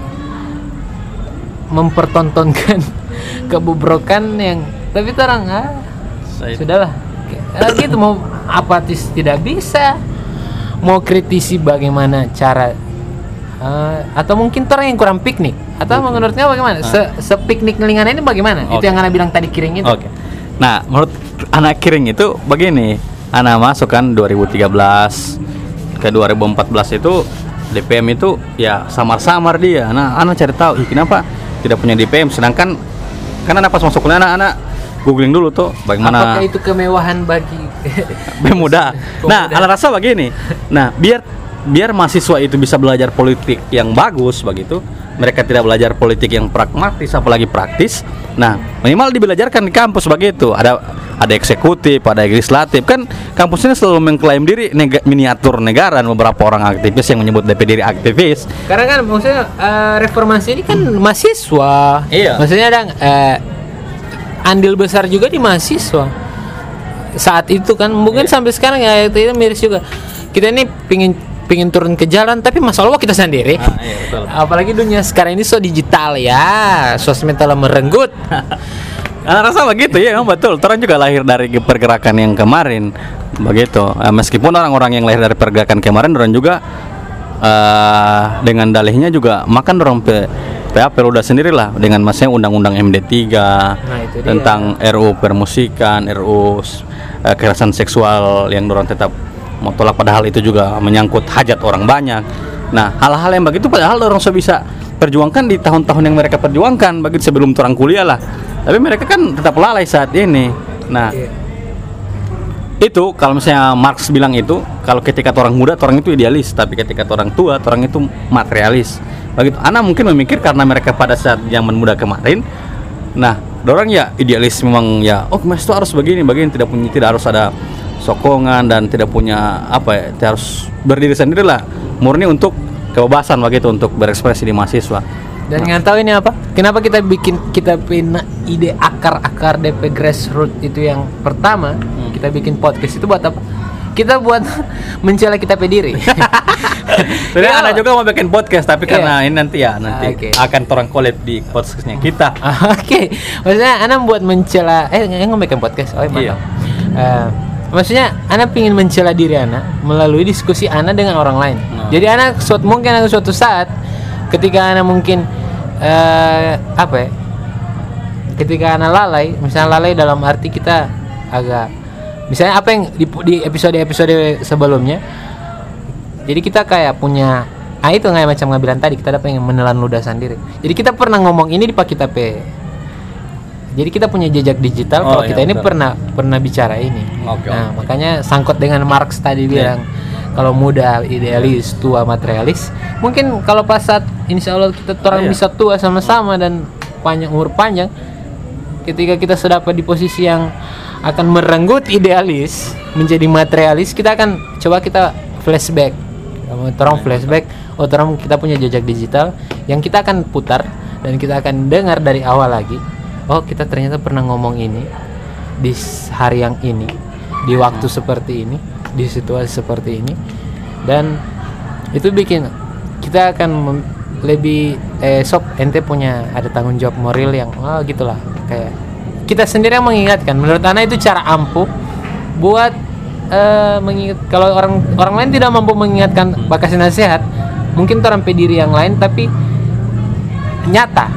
mempertontonkan kebobrokan yang tapi terang ah Saya- sudahlah. Ah, gitu mau apatis tidak bisa. Mau kritisi bagaimana cara eh, atau mungkin orang yang kurang piknik? Atau menurutnya bagaimana? Se, sepiknik nelingan ini bagaimana? Itu Oke. yang anda bilang tadi kiring itu. Oke. Nah, menurut anak kiring itu begini. Anak masuk kan 2013 ke 2014 itu DPM itu ya samar-samar dia. Nah, anak cari tahu, "Ih, kenapa tidak punya DPM sedangkan kan anak pas masuk kuliah anak, anak googling dulu tuh bagaimana apakah itu kemewahan bagi BEM muda. Nah, Pemuda. ala rasa begini. Nah, biar biar mahasiswa itu bisa belajar politik yang bagus begitu, mereka tidak belajar politik yang pragmatis apalagi praktis. Nah, minimal dibelajarkan di kampus begitu. Ada ada eksekutif, ada legislatif. Kan kampus ini selalu mengklaim diri nega- miniatur negara dan beberapa orang aktivis yang menyebut DP diri aktivis. Karena kan maksudnya eh, reformasi ini kan mahasiswa. Iya. Maksudnya ada eh, andil besar juga di mahasiswa. Saat itu kan mungkin sampai sekarang ya itu, itu miris juga. Kita ini pingin pingin turun ke jalan tapi masalah kita sendiri. Ah, iya, betul. Apalagi dunia sekarang ini so digital ya, sosmed telah merenggut. Anak rasa begitu ya, emang betul. Orang juga lahir dari pergerakan yang kemarin, begitu. Eh, meskipun orang-orang yang lahir dari pergerakan kemarin, orang juga eh dengan dalihnya juga makan orang pe PA Peluda sendiri lah dengan masnya undang-undang MD3 itu dia. tentang RU permusikan, RU eh, kekerasan seksual yang dorong tetap mau tolak padahal itu juga menyangkut hajat orang banyak. Nah, hal-hal yang begitu padahal orang bisa perjuangkan di tahun-tahun yang mereka perjuangkan begitu sebelum orang kuliah lah. Tapi mereka kan tetap lalai saat ini. Nah, itu kalau misalnya Marx bilang itu kalau ketika orang muda orang itu idealis tapi ketika orang tua orang itu materialis begitu anak mungkin memikir karena mereka pada saat zaman muda kemarin nah orang ya idealis memang ya oh mas itu harus begini begini tidak punya tidak harus ada sokongan dan tidak punya apa ya harus berdiri sendiri lah murni untuk kebebasan begitu untuk berekspresi di mahasiswa Dan nggak tahu ini apa? Kenapa kita bikin kita punya ide akar-akar DP grassroots itu yang pertama kita bikin podcast itu buat apa? Kita buat mencela kita pediri. Jadi Ya. anak juga mau bikin podcast tapi Iya. karena ini nanti ya nanti Ah, oke. akan orang collab di podcastnya kita Ah, Oke, maksudnya Ana buat mencela eh yang bikin podcast. Oh, Iya. mantap. Eh, maksudnya Ana pingin mencela diri Ana melalui diskusi Ana dengan orang lain. Nah. Jadi Ana suatu mungkin ada suatu saat ketika Ana mungkin eh apa ya? Ketika Ana lalai, misalnya lalai dalam arti kita agak misalnya apa yang di, di episode-episode sebelumnya jadi kita kayak punya ah itu kayak macam ngabilan tadi kita ada pengen menelan ludah sendiri jadi kita pernah ngomong ini di Pak kita pe jadi kita punya jejak digital Oh, kalau iya, kita ini betul. pernah pernah bicara ini Oke, nah oke. makanya sangkut dengan Marx tadi Iya. bilang kalau muda idealis tua materialis mungkin kalau pas saat insya Allah kita orang Iya. bisa tua sama-sama dan panjang umur panjang ketika kita sudah di posisi yang akan merenggut idealis menjadi materialis kita akan coba kita flashback orang flashback oh orang kita punya jejak digital yang kita akan putar dan kita akan dengar dari awal lagi oh kita ternyata pernah ngomong ini di hari yang ini di waktu seperti ini di situasi seperti ini. Dan itu bikin kita akan lebih eh sok ente punya ada tanggung jawab moral yang oh gitulah kayak kita sendiri yang mengingatkan. Menurut Ana itu cara ampuh buat eh, mengingat kalau orang orang lain tidak mampu mengingatkan pak kasih nasihat mungkin orang pediri yang lain tapi nyata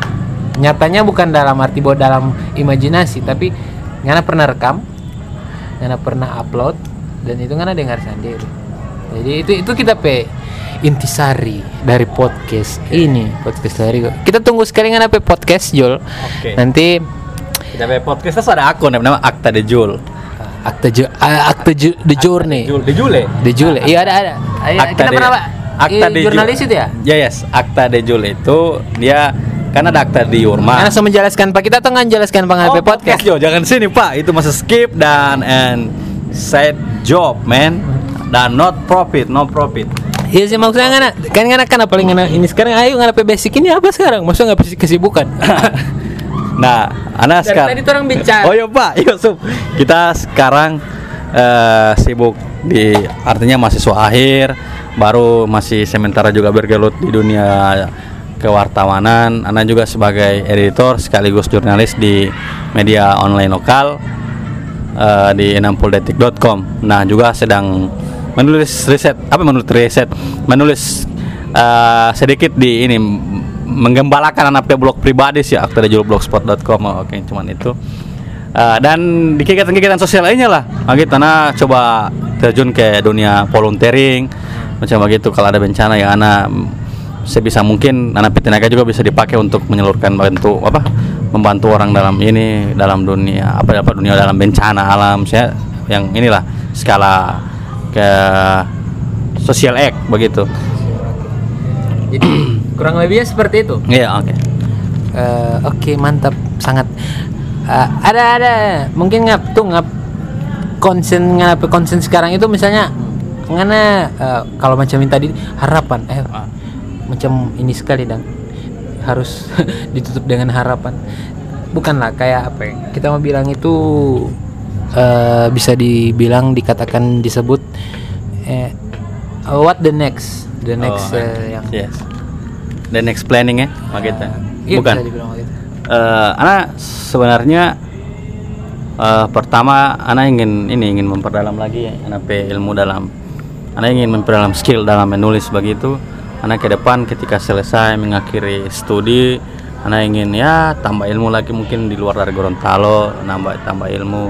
nyatanya bukan dalam arti bahwa dalam imajinasi tapi ngana pernah rekam ngana pernah upload dan itu ngana dengar sendiri. Jadi itu itu kita pe intisari dari podcast ini. podcast dari kita tunggu sekali ngana pe podcast Jul. Oke. nanti Kita punya podcast terus ada akun yang bernama Akta de Jul. akte ju, ah, akte ju, the journey Jul, de Jule. the Jule. Iya ada ada. Iya, Akta kita de- pernah pak Akta Iya, de jurnalis Jul. itu ya Ya? Yes, Akta de Jul itu dia ada Akta di Urma. Karena saya menjelaskan Pak kita tuh nggak menjelaskan Bang Oh, HP podcast. Jo, jangan sini Pak. Itu masa skip dan and side job, man. Dan not profit, no profit. Iya sih maksudnya ngana kan ngana kan apa ngana ini sekarang ayo ngana basic ini apa sekarang? Maksudnya nggak kesibukan? Nah, Ana sekarang tadi orang bicara. Oh iya Pak, iya Sup. Kita sekarang eh, sibuk di artinya mahasiswa akhir, baru masih sementara juga bergelut di dunia kewartawanan. Ana juga sebagai editor sekaligus jurnalis di media online lokal eh, di 60detik.com. Nah, juga sedang menulis riset apa menulis riset? Menulis eh, sedikit di ini menggembalakan anak blog pribadi sih aktor blogspot.com oh, oke cuman itu. Eh, dan di kegiatan-kegiatan sosial lainnya lah. Gitu karena coba terjun ke dunia volunteering macam begitu. Kalau ada bencana ya anak sebisa mungkin anak tenaga juga bisa dipakai untuk menyalurkan bantu apa membantu orang dalam ini dalam dunia apa apa dunia dalam bencana alam saya yang inilah skala ke social act begitu Jadi kurang lebihnya seperti itu. iya oke Eh, Oke mantap sangat. Eh, ada ada mungkin ngap tuh ngap konsen ngap konsen sekarang itu misalnya ngana eh, kalau macam yang tadi harapan eh. Macam ini sekali dan harus ditutup dengan harapan. Bukanlah kayak apa ya kita mau bilang itu eh, bisa dibilang dikatakan disebut eh, what the next? The next Oh, eh, yang yes. The next planning ya begitu iya, bukan. bisa dibilang begitu. Eh, Ana sebenarnya eh, pertama Ana ingin ini ingin memperdalam lagi ya, Ana pe ilmu dalam Ana ingin memperdalam skill dalam menulis begitu Ana ke depan ketika selesai mengakhiri studi Ana ingin ya tambah ilmu lagi mungkin di luar dari Gorontalo nambah tambah ilmu.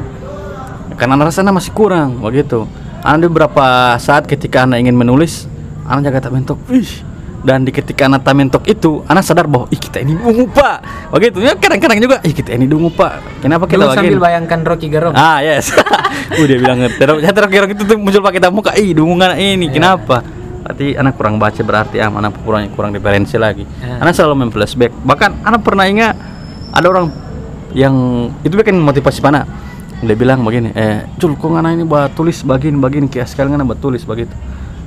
Karena Ana rasa Ana masih kurang begitu. Ana di beberapa saat ketika Ana ingin menulis Ana jaga tak mentok Ih, dan di ketika anak tak mentok itu anak sadar bahwa ih kita ini dungu pak. Begitu. Ya kadang-kadang juga ih kita ini dungu pak. Kenapa kita Dulu sambil bayangkan Rocky Gerung. Ah yes. Udah bilang terus ya terus kira itu muncul pakai kita muka ih dungungan ini kenapa berarti anak kurang baca berarti ah anak kurang kurang referensi lagi. Ya. anak selalu memflashback bahkan anak pernah ingat ada orang yang itu bikin motivasi pana dia bilang begini eh Jul kok ngana ini buat tulis begini kayak sekarang ngana buat tulis begitu.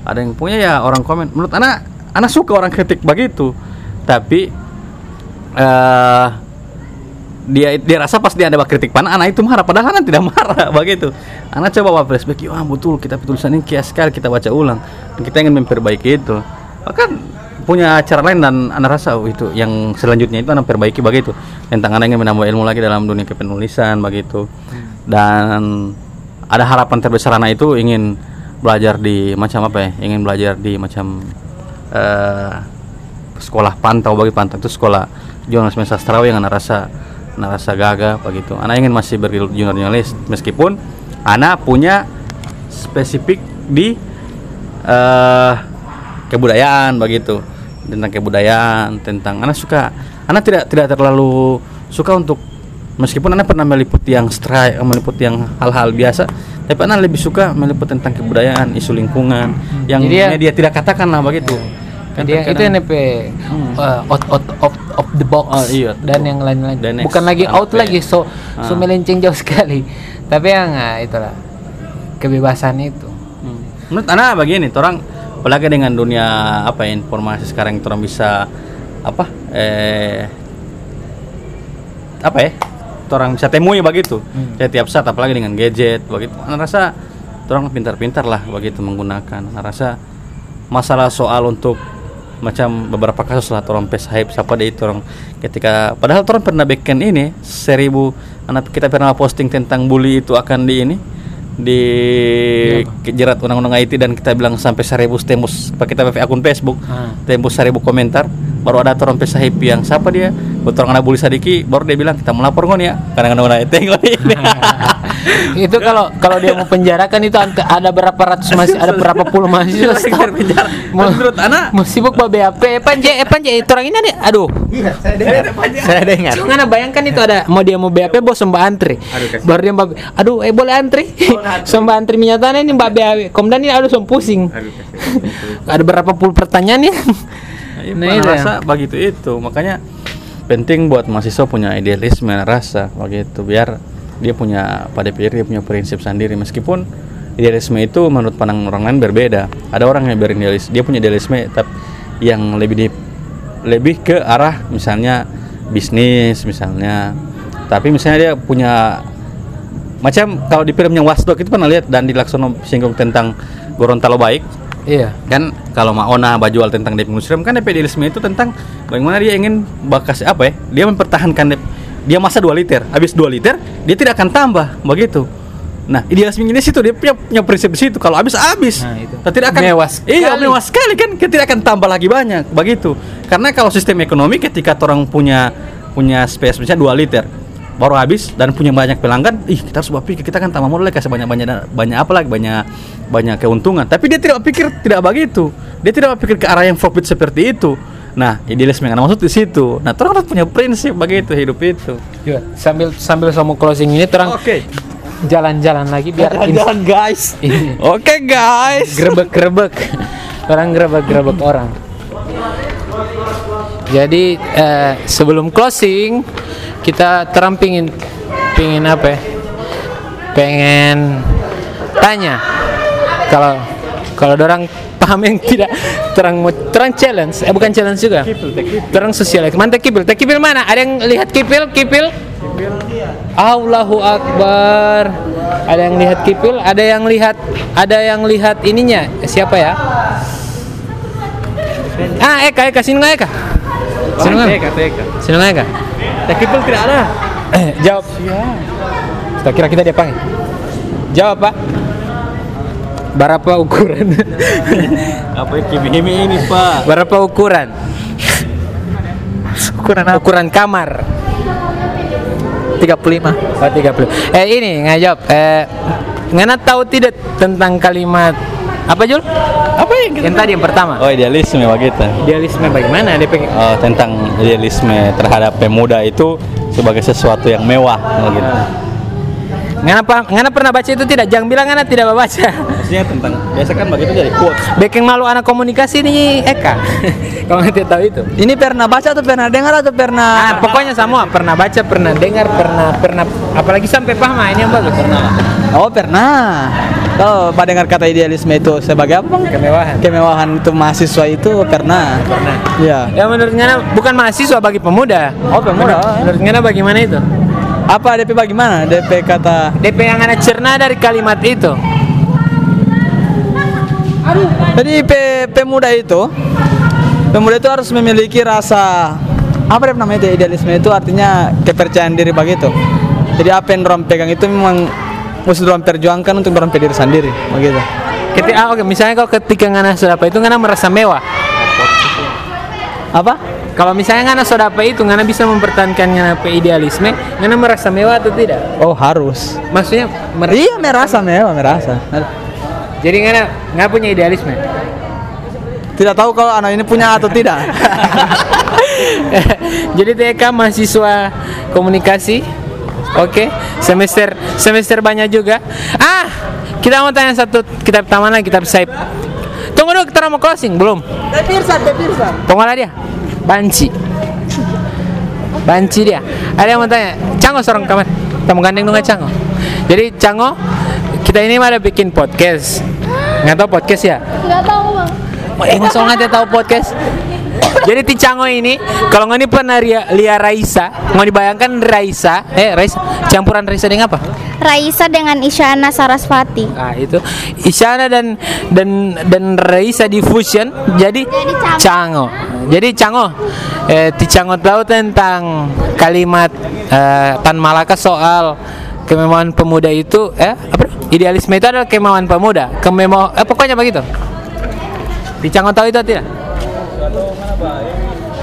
Ada yang punya ya orang komen. Menurut anak anak suka orang kritik begitu. Tapi eh dia dia rasa pas dia ada kritik pana anak itu marah. Padahal anak tidak marah begitu. Anak coba flashback wah betul kita tulisan ini kias sekali kita baca ulang. Kita ingin memperbaiki itu. Bahkan punya cara lain dan anak rasa oh, itu yang selanjutnya itu anak perbaiki begitu. Tentang anak ingin menambah ilmu lagi dalam dunia kepenulisan begitu. Dan ada harapan terbesar anak itu ingin belajar di macam apa ya? Ingin belajar di macam eh, sekolah pantau bagi pantau itu sekolah jurnalisme sastrawi yang anak rasa anak rasa gagah begitu. Anak ingin masih bergelut jurnalis meskipun anak punya spesifik di eh kebudayaan begitu. Tentang kebudayaan tentang anak suka. Anak tidak tidak terlalu suka untuk meskipun anak pernah meliput yang strike meliput yang hal-hal biasa tapi anak lebih suka meliput tentang kebudayaan isu lingkungan yang Jadi ya- media tidak katakan lah begitu Kan Dia itu NP uh, out, out of, of the box Oh, iya. dan yang lain-lain. Bukan lagi out apa lagi so so Ah. melenceng jauh sekali. Tapi yang ah, itulah kebebasan itu. Hmm. Menurut anak begini, orang apalagi dengan dunia apa informasi sekarang orang bisa apa eh apa ya orang bisa temui begitu setiap saat apalagi dengan gadget begitu anak rasa orang pintar-pintar lah begitu menggunakan anak rasa masalah soal untuk macam beberapa kasus lah orang pes hype siapa deh itu orang ketika padahal orang pernah bikin ini seribu anak kita pernah posting tentang bully itu akan di ini di jerat undang-undang IT dan kita bilang sampai seribu tembus pak kita akun Facebook Ah. tembus seribu komentar baru ada orang pesa happy yang siapa dia betul anak bully sadiki baru dia bilang kita melapor ngon ya. Karena kena IT ini itu kalau kalau dia mau penjarakan itu ante- ada berapa ratus masih ada berapa puluh mahasiswa Keluar penjara. Mau- Menurut anak mau sibuk bawa BAP panje eh panje itu orang ini nih aduh. Saya dengar. Cuma ngana bayangkan itu ada mau dia mau BAP bos mbak antri. Baru dia aduh eh boleh antri? So mbak antri menyatakan ini mbak BAP komdan ini aduh som pusing. Ada berapa puluh pertanyaan ya? Iya, Nah, nah, itu rasa begitu itu. Makanya penting buat mahasiswa punya idealisme rasa begitu. Biar dia punya pada pikir dia punya prinsip sendiri. Meskipun idealisme itu menurut pandang orang lain berbeda. Ada orang yang beridealis dia punya idealisme tapi yang lebih di, lebih ke arah misalnya bisnis misalnya. Tapi misalnya dia punya macam kalau di filmnya Watchdog itu pernah lihat dan di Laksono singgung tentang Gorontalo baik iya. Kan kalau Maona Bajual tentang DP Muslim kan DP idealisme itu tentang bagaimana dia ingin bakas apa ya? Dia mempertahankan DP dia masa 2 liter. Habis 2 liter dia tidak akan tambah. Begitu. Nah idealisme ini situ. Dia punya, punya prinsip situ. Kalau habis habis. Nah, itu. Dan tidak akan Mewah iya mewah sekali kan. Kita tidak akan tambah lagi banyak. Begitu. Karena kalau sistem ekonomi ketika orang punya punya space misalnya 2 liter baru habis dan punya banyak pelanggan ih kita harus berpikir kita kan tambah modal kasih banyak banyak banyak apa lagi banyak banyak keuntungan. Tapi dia tidak pikir tidak begitu. Dia tidak berpikir ke arah yang profit seperti itu. Nah idealisme yang maksud di situ. Nah orang harus punya prinsip begitu hidup itu. Juga. sambil sambil sama closing ini terang oke. jalan-jalan lagi biar jalan guys. Ini. oke guys. Grebek-grebek. Orang grebek-grebek orang. Jadi eh, sebelum closing kita terang pingin pingin apa ya? Pengen tanya. Kalau kalau orang paham yang tidak terang mau terang challenge. Eh bukan challenge juga. Terang sosial. Mana kipil. Kipil mana? Ada yang lihat kipil? Kipil? Allahu Akbar. Ada yang lihat kipil, ada yang lihat ada yang lihat ininya. Siapa ya? Ah, Eka, Eka, sini Eka? Sini nggak? Sini Eka? Tekipel tidak ada Eh, jawab. Kita kira kita dia panggil. Jawab Pak. Berapa ukuran? apa ya kimi ini pak Berapa ukuran? Ukuran apa? Ukuran kamar. 35 Oh, 30. Eh ini ngajawab. Eh ngana tahu tidak tentang kalimat apa Jul? apa yang Yang tadi yang pertama. oh idealisme begitu Idealisme bagaimana? Dia pengen Oh, tentang idealisme terhadap pemuda itu sebagai sesuatu yang mewah gitu. Ngana, pa- ngana pernah baca itu tidak? Jangan bilang ngana tidak baca. Maksudnya tentang biasa kan begitu jadi quotes. Bikin malu anak komunikasi nih Eka. Kalau nggak tidak tahu itu. Ini pernah baca atau pernah dengar atau pernah Ah, pokoknya semua pernah baca, pernah dengar, pernah pernah apalagi sampai paham ah, ini yang bagus. Pernah. Oh pernah Kalau Pak dengar kata idealisme itu sebagai apa Bang? Kemewahan. Kemewahan itu mahasiswa itu pernah Pernah. Iya Ya menurut ngana bukan mahasiswa bagi pemuda. Oh, pemuda. Menurut, menurut ngana bagaimana itu? Apa DP bagaimana? DP kata DP yang ngana cerna dari kalimat itu. Jadi pe- pemuda itu Pemuda itu harus memiliki rasa Apa namanya itu idealisme itu artinya kepercayaan diri begitu Jadi apa yang orang pegang itu memang Mesti orang perjuangkan untuk orang diri sendiri Begitu Ketika, ah, oke, misalnya kalau ketika ngana sodapa itu ngana merasa mewah. Apa? Kalau misalnya ngana sodapa itu ngana bisa mempertahankan ngana pe idealisme, ngana merasa mewah atau tidak? Oh harus Maksudnya mer- Iya merasa mewah merasa jadi ngana nggak punya idealisme. Tidak tahu kalau anak ini punya atau tidak jadi TK mahasiswa komunikasi. Oke, semester semester banyak juga. Ah, kita mau tanya satu kitab taman lagi, kitab Saib. Tunggu dulu, kita mau closing belum? Pirsan, Pirsan Pengolah dia, banci. Banci dia. Ada yang mau tanya? Cango seorang kamar. Kita mau gandeng dong Cango. Jadi Cango, kita ini ada bikin podcast. Nggak tahu podcast ya? Nggak tahu bang. Eh, nggak tahu podcast? Jadi ti Cango ini, kalau nggak ini pernah lia, lia Raisa, mau dibayangkan Raisa, eh Raisa, campuran Raisa dengan apa? Raisa dengan Isyana Sarasvati. Ah itu Isyana dan dan dan Raisa di fusion jadi Jadi Cango. Cango. Jadi Cango, eh, ti Cango tahu tentang kalimat eh, Tan Malaka soal kemauan pemuda itu eh apa? Idealisme itu adalah kemauan pemuda. Kemau eh pokoknya begitu. Dicango tahu itu tidak?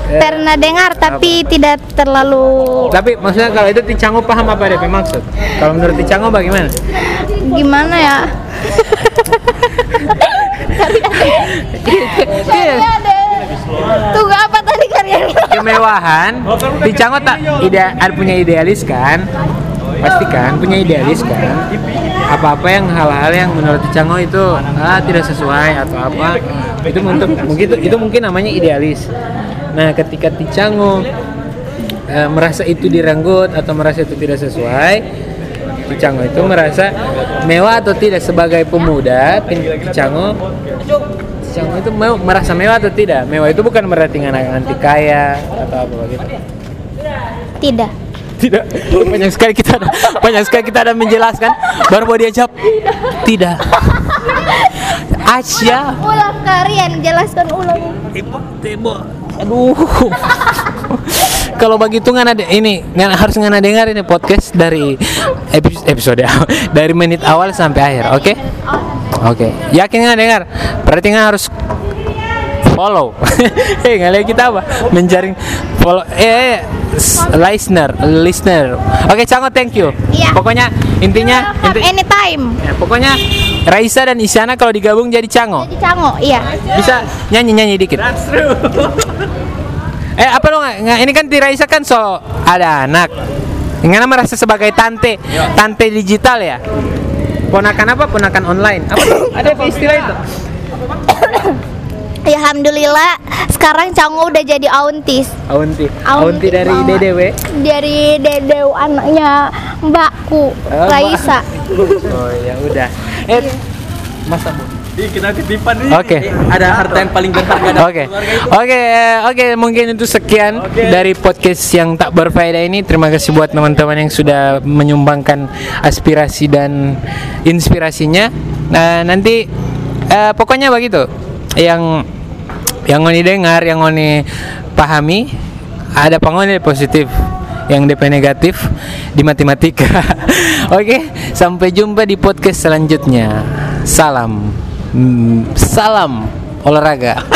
Pernah dengar tapi tidak terlalu Tapi maksudnya kalau itu Ticango paham apa DP maksud? Kalau menurut Ticango bagaimana? gimana ya? Iya. Tunggu apa tadi kalian? Kemewahan, Ticango tak ide ada punya idealis kan? Pasti kan punya idealis kan? Apa-apa yang hal-hal yang menurut Ticango itu ah, tidak sesuai atau apa itu untuk mungkin itu, itu mungkin namanya idealis. Nah, ketika Ticango eh, merasa itu direnggut atau merasa itu tidak sesuai, Ticango itu merasa mewah atau tidak sebagai pemuda, Ticango Ticango itu mau merasa mewah atau tidak? Mewah itu bukan berarti anak anti kaya atau apa begitu. Tidak. Tidak. Banyak sekali kita banyak sekali kita ada menjelaskan baru mau dia jawab tidak. Asia Ulang kalian jelaskan ulang. Aduh. Kalau begitu nggak ada ini nggak harus nggak dengar ini podcast dari episode, episode dari menit awal sampai akhir, oke? Oke, yakin nggak dengar? Berarti nggak harus follow. Hei, nggak lihat kita apa? Menjaring follow. Eh, eh, listener, listener. Oke, Cango, thank you. Iya. Pokoknya intinya, inti- anytime. ya, pokoknya Raisa dan Isyana kalau digabung jadi Cango. Di Cango, iya. Bisa nyanyi nyanyi dikit. Eh apa lo nggak? Ini kan Ti Raisa kan so ada anak. Ngana merasa sebagai tante, tante digital ya. Ponakan apa? Ponakan online. Apa? ada apa istilah itu? Ya, Alhamdulillah sekarang Cango udah jadi auntis Aunti. Aunti Aunti dari banget. DDW. dari dedeu anaknya mbakku Oh, Raisa. Oh ya udah. Eh? Ih, kita ketipan nih. Oke. Ada harta yang paling berharga dalam Oke, keluarga itu. oke, eh, oke. Mungkin itu sekian dari podcast yang tak berfaedah ini. Terima kasih buat teman-teman yang sudah menyumbangkan aspirasi dan inspirasinya. Nah, nanti eh, pokoknya begitu. Yang yang oni dengar, yang oni pahami, ada pangoni positif yang DP negatif di matematika. Oke, sampai jumpa di podcast selanjutnya. Salam. Hmm, salam olahraga.